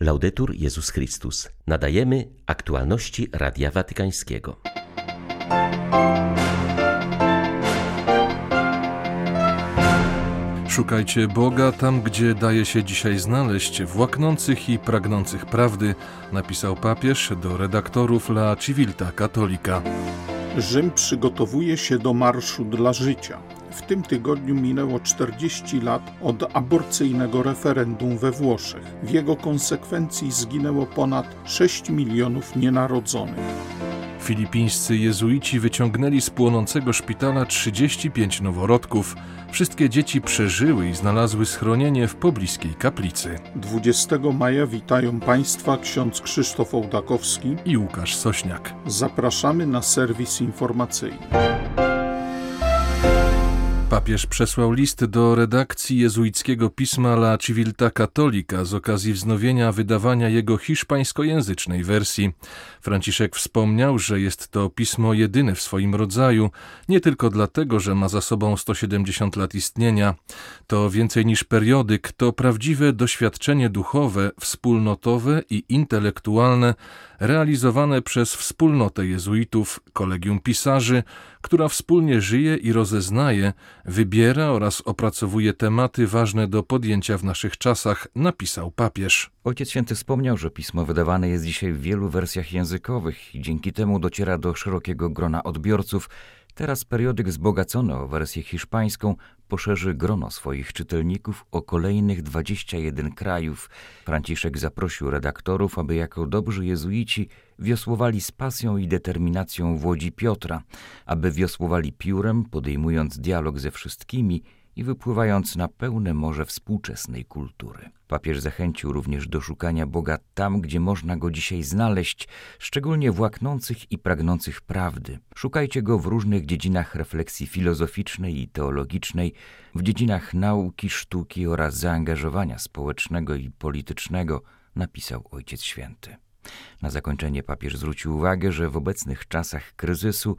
Laudetur Jezus Chrystus. Nadajemy aktualności Radia Watykańskiego. Szukajcie Boga tam, gdzie daje się dzisiaj znaleźć, w łaknących i pragnących prawdy, napisał papież do redaktorów La Civilta Katolika. Rzym przygotowuje się do Marszu dla Życia. W tym tygodniu minęło 40 lat od aborcyjnego referendum we Włoszech. W jego konsekwencji zginęło ponad 6 milionów nienarodzonych. Filipińscy jezuici wyciągnęli z płonącego szpitala 35 noworodków. Wszystkie dzieci przeżyły i znalazły schronienie w pobliskiej kaplicy. 20 maja witają Państwa ksiądz Krzysztof Ołdakowski i Łukasz Sośniak. Zapraszamy na serwis informacyjny. Papież przesłał list do redakcji jezuickiego pisma La Civilta Cattolica z okazji wznowienia wydawania jego hiszpańskojęzycznej wersji. Franciszek wspomniał, że jest to pismo jedyne w swoim rodzaju, nie tylko dlatego, że ma za sobą 170 lat istnienia. To więcej niż periodyk, to prawdziwe doświadczenie duchowe, wspólnotowe i intelektualne, realizowane przez wspólnotę jezuitów, kolegium pisarzy, która wspólnie żyje i rozeznaje, wybiera oraz opracowuje tematy ważne do podjęcia w naszych czasach, napisał papież. Ojciec Święty wspomniał, że pismo wydawane jest dzisiaj w wielu wersjach językowych i dzięki temu dociera do szerokiego grona odbiorców. Teraz periodyk wzbogacony o wersję hiszpańską poszerzy grono swoich czytelników o kolejnych 21 krajów. Franciszek zaprosił redaktorów, aby jako dobrzy jezuici wiosłowali z pasją i determinacją w łodzi Piotra, aby wiosłowali piórem, podejmując dialog ze wszystkimi i wypływając na pełne morze współczesnej kultury. Papież zachęcił również do szukania Boga tam, gdzie można go dzisiaj znaleźć, szczególnie w łaknących i pragnących prawdy. Szukajcie go w różnych dziedzinach refleksji filozoficznej i teologicznej, w dziedzinach nauki, sztuki oraz zaangażowania społecznego i politycznego, napisał Ojciec Święty. Na zakończenie papież zwrócił uwagę, że w obecnych czasach kryzysu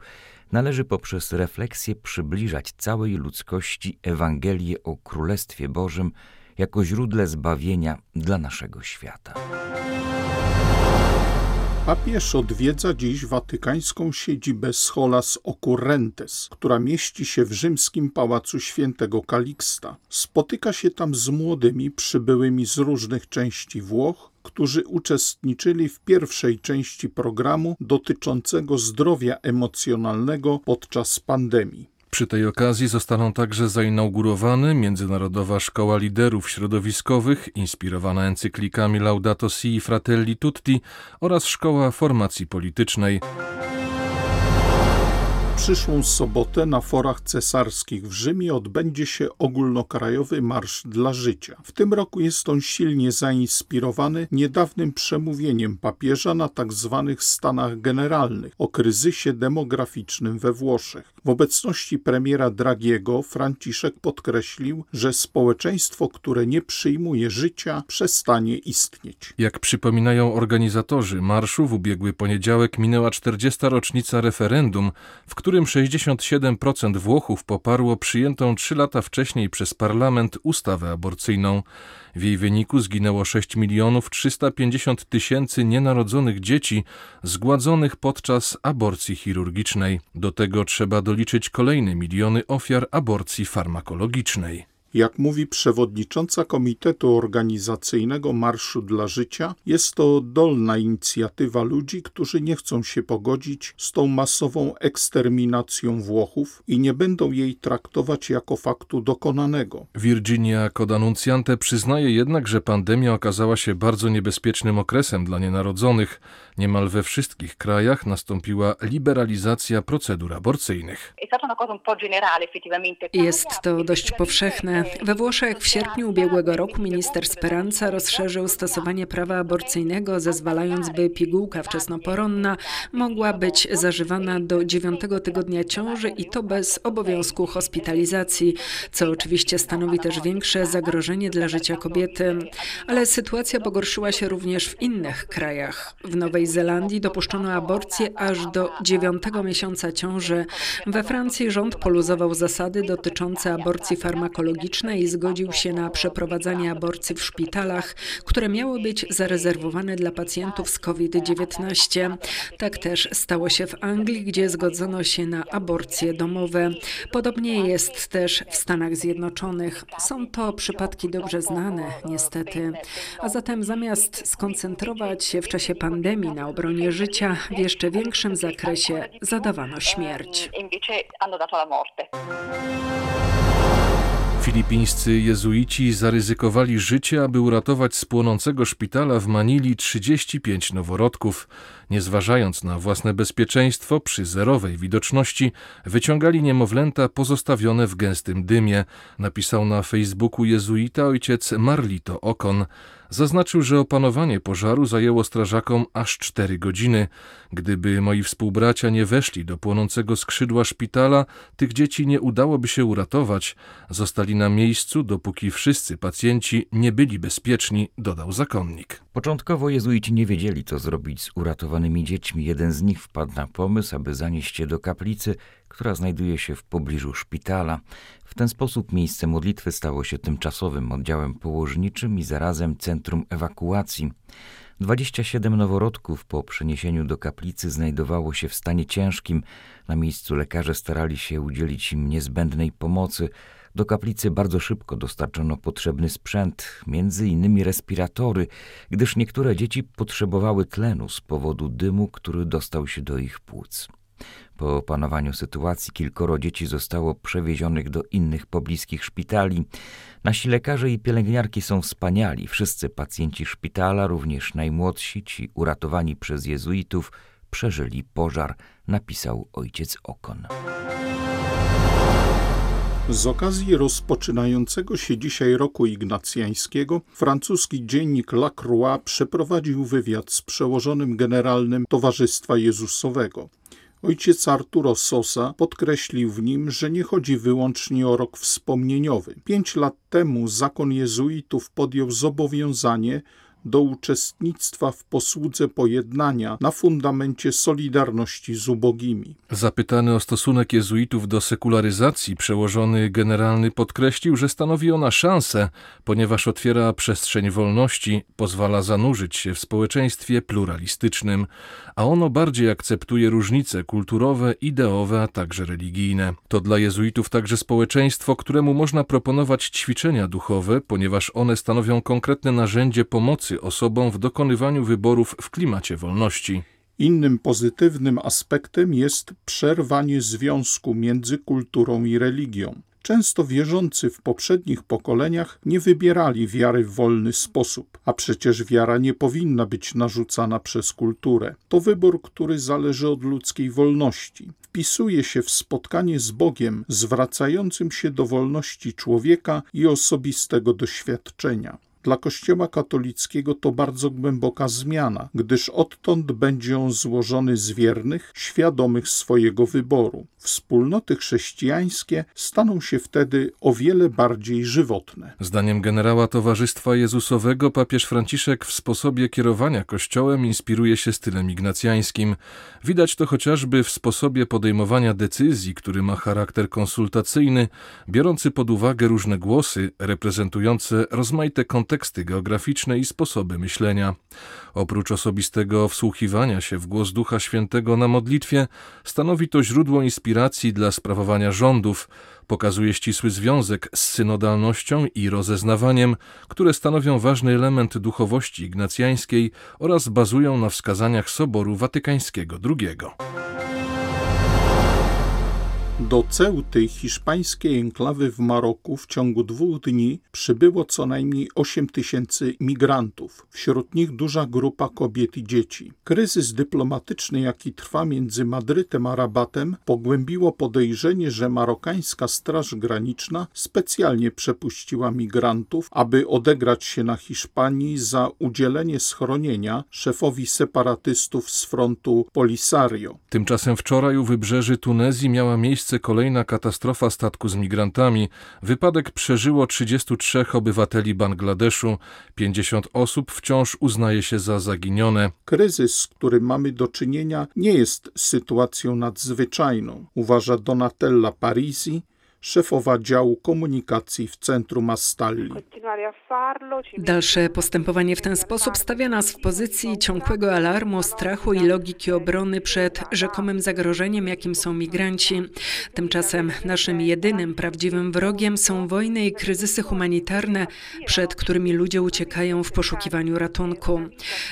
należy poprzez refleksję przybliżać całej ludzkości Ewangelię o Królestwie Bożym jako źródle zbawienia dla naszego świata. Papież odwiedza dziś watykańską siedzibę Scholas Occurrentes, która mieści się w rzymskim pałacu świętego Kaliksta. Spotyka się tam z młodymi przybyłymi z różnych części Włoch, którzy uczestniczyli w pierwszej części programu dotyczącego zdrowia emocjonalnego podczas pandemii. Przy tej okazji zostaną także zainaugurowane Międzynarodowa Szkoła Liderów Środowiskowych, inspirowana encyklikami Laudato Si i Fratelli Tutti oraz Szkoła Formacji Politycznej przyszłą sobotę na forach cesarskich w Rzymie odbędzie się ogólnokrajowy Marsz dla Życia. W tym roku jest on silnie zainspirowany niedawnym przemówieniem papieża na tzw. Tak Stanach Generalnych o kryzysie demograficznym we Włoszech. W obecności premiera Dragiego Franciszek podkreślił, że społeczeństwo, które nie przyjmuje życia, przestanie istnieć. Jak przypominają organizatorzy marszu, w ubiegły poniedziałek minęła 40. rocznica referendum, w którym którym 67% Włochów poparło przyjętą trzy lata wcześniej przez parlament ustawę aborcyjną. W jej wyniku zginęło 6 milionów 350 tysięcy nienarodzonych dzieci zgładzonych podczas aborcji chirurgicznej. Do tego trzeba doliczyć kolejne miliony ofiar aborcji farmakologicznej. Jak mówi przewodnicząca Komitetu Organizacyjnego Marszu dla Życia, jest to dolna inicjatywa ludzi, którzy nie chcą się pogodzić z tą masową eksterminacją Włochów i nie będą jej traktować jako faktu dokonanego. Virginia Codanunciante przyznaje jednak, że pandemia okazała się bardzo niebezpiecznym okresem dla nienarodzonych. Niemal we wszystkich krajach nastąpiła liberalizacja procedur aborcyjnych. Jest to dość powszechne we Włoszech w sierpniu ubiegłego roku minister Speranza rozszerzył stosowanie prawa aborcyjnego, zezwalając, by pigułka wczesnoporonna mogła być zażywana do dziewiątego tygodnia ciąży i to bez obowiązku hospitalizacji, co oczywiście stanowi też większe zagrożenie dla życia kobiety. Ale sytuacja pogorszyła się również w innych krajach. W Nowej Zelandii dopuszczono aborcję aż do dziewiątego miesiąca ciąży. We Francji rząd poluzował zasady dotyczące aborcji farmakologicznej i zgodził się na przeprowadzanie aborcji w szpitalach, które miały być zarezerwowane dla pacjentów z COVID-19. Tak też stało się w Anglii, gdzie zgodzono się na aborcje domowe. Podobnie jest też w Stanach Zjednoczonych. Są to przypadki dobrze znane, niestety. A zatem zamiast skoncentrować się w czasie pandemii na obronie życia, w jeszcze większym zakresie zadawano śmierć. Filipińscy jezuici zaryzykowali życie, aby uratować z płonącego szpitala w Manili 35 noworodków. Nie zważając na własne bezpieczeństwo, przy zerowej widoczności wyciągali niemowlęta pozostawione w gęstym dymie, napisał na Facebooku jezuita ojciec Marlito Okon. Zaznaczył, że opanowanie pożaru zajęło strażakom aż cztery godziny. Gdyby moi współbracia nie weszli do płonącego skrzydła szpitala, tych dzieci nie udałoby się uratować. Zostali na miejscu, dopóki wszyscy pacjenci nie byli bezpieczni, dodał zakonnik. Początkowo jezuici nie wiedzieli, co zrobić z uratowanymi dziećmi. Jeden z nich wpadł na pomysł, aby zanieść je do kaplicy, która znajduje się w pobliżu szpitala. W ten sposób miejsce modlitwy stało się tymczasowym oddziałem położniczym i zarazem centrum ewakuacji. 27 noworodków po przeniesieniu do kaplicy znajdowało się w stanie ciężkim. Na miejscu lekarze starali się udzielić im niezbędnej pomocy. Do kaplicy bardzo szybko dostarczono potrzebny sprzęt, między innymi respiratory, gdyż niektóre dzieci potrzebowały tlenu z powodu dymu, który dostał się do ich płuc. Po opanowaniu sytuacji kilkoro dzieci zostało przewiezionych do innych pobliskich szpitali. Nasi lekarze i pielęgniarki są wspaniali. Wszyscy pacjenci szpitala, również najmłodsi, ci uratowani przez jezuitów, przeżyli pożar, napisał ojciec Okon. Z okazji rozpoczynającego się dzisiaj roku ignacjańskiego francuski dziennik La Croix przeprowadził wywiad z przełożonym generalnym Towarzystwa Jezusowego. Ojciec Arturo Sosa podkreślił w nim, że nie chodzi wyłącznie o rok wspomnieniowy. Pięć lat temu zakon jezuitów podjął zobowiązanie do uczestnictwa w posłudze pojednania na fundamencie solidarności z ubogimi. Zapytany o stosunek jezuitów do sekularyzacji, przełożony generalny podkreślił, że stanowi ona szansę, ponieważ otwiera przestrzeń wolności, pozwala zanurzyć się w społeczeństwie pluralistycznym, a ono bardziej akceptuje różnice kulturowe, ideowe, a także religijne. To dla jezuitów także społeczeństwo, któremu można proponować ćwiczenia duchowe, ponieważ one stanowią konkretne narzędzie pomocy pomocy osobom w dokonywaniu wyborów w klimacie wolności. Innym pozytywnym aspektem jest przerwanie związku między kulturą i religią. Często wierzący w poprzednich pokoleniach nie wybierali wiary w wolny sposób, a przecież wiara nie powinna być narzucana przez kulturę. To wybór, który zależy od ludzkiej wolności. Wpisuje się w spotkanie z Bogiem, zwracającym się do wolności człowieka i osobistego doświadczenia. Dla Kościoła katolickiego to bardzo głęboka zmiana, gdyż odtąd będzie on złożony z wiernych, świadomych swojego wyboru. Wspólnoty chrześcijańskie staną się wtedy o wiele bardziej żywotne. Zdaniem generała Towarzystwa Jezusowego papież Franciszek w sposobie kierowania Kościołem inspiruje się stylem ignacjańskim. Widać to chociażby w sposobie podejmowania decyzji, który ma charakter konsultacyjny, biorący pod uwagę różne głosy reprezentujące rozmaite konteksty konteksty geograficzne i sposoby myślenia. Oprócz osobistego wsłuchiwania się w głos Ducha Świętego na modlitwie, stanowi to źródło inspiracji dla sprawowania rządów, pokazuje ścisły związek z synodalnością i rozeznawaniem, które stanowią ważny element duchowości ignacjańskiej oraz bazują na wskazaniach Soboru Watykańskiego II. Do Ceuty, hiszpańskiej enklawy w Maroku, w ciągu dwóch dni przybyło co najmniej 8 tysięcy migrantów, wśród nich duża grupa kobiet i dzieci. Kryzys dyplomatyczny, jaki trwa między Madrytem a Rabatem, pogłębiło podejrzenie, że marokańska Straż Graniczna specjalnie przepuściła migrantów, aby odegrać się na Hiszpanii za udzielenie schronienia szefowi separatystów z frontu Polisario. Tymczasem wczoraj u wybrzeży Tunezji miała miejsce miejsce kolejna katastrofa statku z migrantami. Wypadek przeżyło 33 obywateli Bangladeszu. 50 osób wciąż uznaje się za zaginione. Kryzys, z którym mamy do czynienia, nie jest sytuacją nadzwyczajną, uważa Donatella Parisi, szefowa działu komunikacji w centrum Astalli. Dalsze postępowanie w ten sposób stawia nas w pozycji ciągłego alarmu, strachu i logiki obrony przed rzekomym zagrożeniem, jakim są migranci. Tymczasem naszym jedynym prawdziwym wrogiem są wojny i kryzysy humanitarne, przed którymi ludzie uciekają w poszukiwaniu ratunku.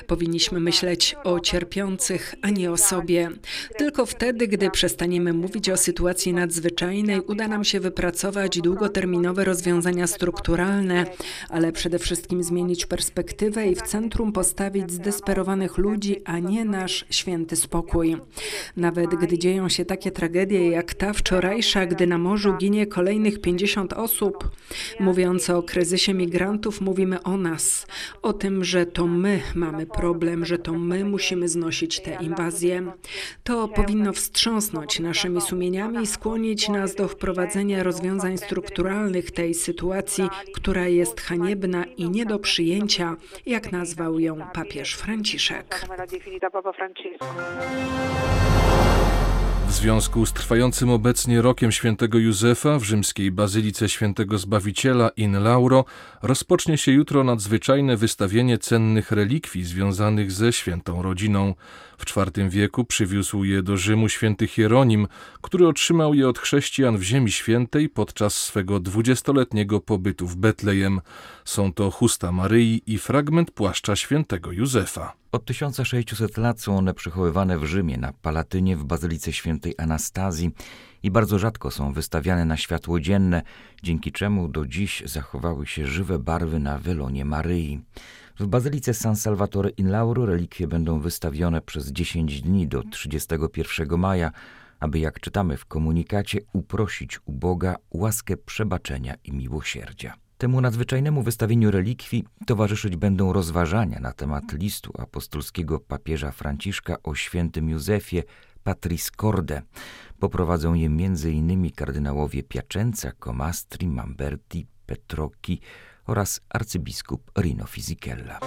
Powinniśmy myśleć o cierpiących, a nie o sobie. Tylko wtedy, gdy przestaniemy mówić o sytuacji nadzwyczajnej, uda nam się wypracować długoterminowe rozwiązania strukturalne, ale przede wszystkim zmienić perspektywę i w centrum postawić zdesperowanych ludzi, a nie nasz święty spokój. Nawet gdy dzieją się takie tragedie jak ta wczorajsza, gdy na morzu ginie kolejnych 50 osób, mówiąc o kryzysie migrantów, mówimy o nas, o tym, że to my mamy problem, że to my musimy znosić tę inwazję. To powinno wstrząsnąć naszymi sumieniami i skłonić nas do wprowadzenia rozwiązań strukturalnych tej sytuacji, która jest haniebna i nie do przyjęcia, jak nazwał ją papież Franciszek. W związku z trwającym obecnie rokiem świętego Józefa w rzymskiej Bazylice Świętego Zbawiciela in Lauro rozpocznie się jutro nadzwyczajne wystawienie cennych relikwii związanych ze świętą rodziną. W IV wieku przywiózł je do Rzymu święty Hieronim, który otrzymał je od chrześcijan w Ziemi Świętej podczas swego dwudziestoletniego pobytu w Betlejem. Są to chusta Maryi i fragment płaszcza świętego Józefa. Od 1600 lat są one przechowywane w Rzymie na Palatynie w Bazylice Świętej Anastazji i bardzo rzadko są wystawiane na światło dzienne, dzięki czemu do dziś zachowały się żywe barwy na welonie Maryi. W Bazylice San Salvatore in Lauro relikwie będą wystawione przez 10 dni do 31 maja, aby, jak czytamy w komunikacie, uprosić u Boga łaskę przebaczenia i miłosierdzia. Temu nadzwyczajnemu wystawieniu relikwii towarzyszyć będą rozważania na temat listu apostolskiego papieża Franciszka o świętym Józefie Patris Corde. Poprowadzą je m.in. kardynałowie Piacenza, Comastri, Mamberti, Petrocchi oraz arcybiskup Rino Fisichella.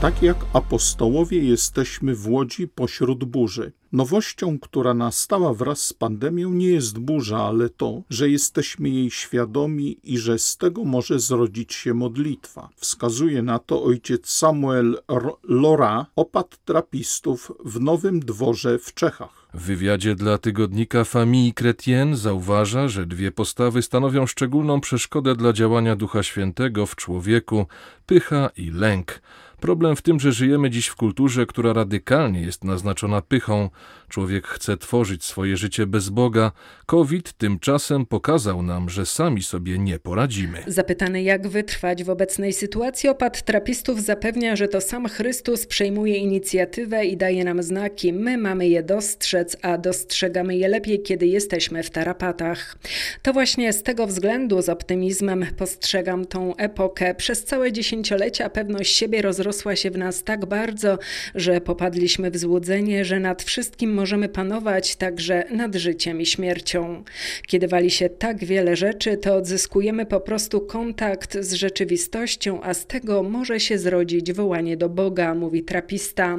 Tak jak apostołowie jesteśmy w łodzi pośród burzy. Nowością, która nastała wraz z pandemią, nie jest burza, ale to, że jesteśmy jej świadomi i że z tego może zrodzić się modlitwa. Wskazuje na to ojciec Samuel Lora, opat trapistów w Nowym Dworze w Czechach. W wywiadzie dla tygodnika Famille Chrétienne zauważa, że dwie postawy stanowią szczególną przeszkodę dla działania Ducha Świętego w człowieku pycha i lęk. Problem w tym, że żyjemy dziś w kulturze, która radykalnie jest naznaczona pychą. Człowiek chce tworzyć swoje życie bez Boga. COVID tymczasem pokazał nam, że sami sobie nie poradzimy. Zapytany, jak wytrwać w obecnej sytuacji, opat trapistów zapewnia, że to sam Chrystus przejmuje inicjatywę i daje nam znaki. My mamy je dostrzec, a dostrzegamy je lepiej, kiedy jesteśmy w tarapatach. To właśnie z tego względu z optymizmem postrzegam tą epokę. Przez całe dziesięciolecia pewność siebie rozrosła wrosła się w nas tak bardzo, że popadliśmy w złudzenie, że nad wszystkim możemy panować, także nad życiem i śmiercią. Kiedy wali się tak wiele rzeczy, to odzyskujemy po prostu kontakt z rzeczywistością, a z tego może się zrodzić wołanie do Boga, mówi trapista.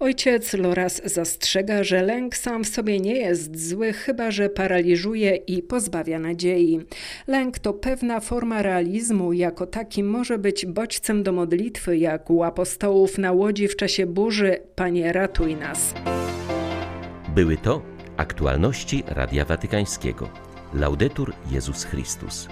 Ojciec Loras zastrzega, że lęk sam w sobie nie jest zły, chyba że paraliżuje i pozbawia nadziei. Lęk to pewna forma realizmu, jako taki może być bodźcem do modlitwy, jak łap apostołów na łodzi w czasie burzy, Panie ratuj nas. Były to aktualności Radia Watykańskiego. Laudetur Jezus Chrystus.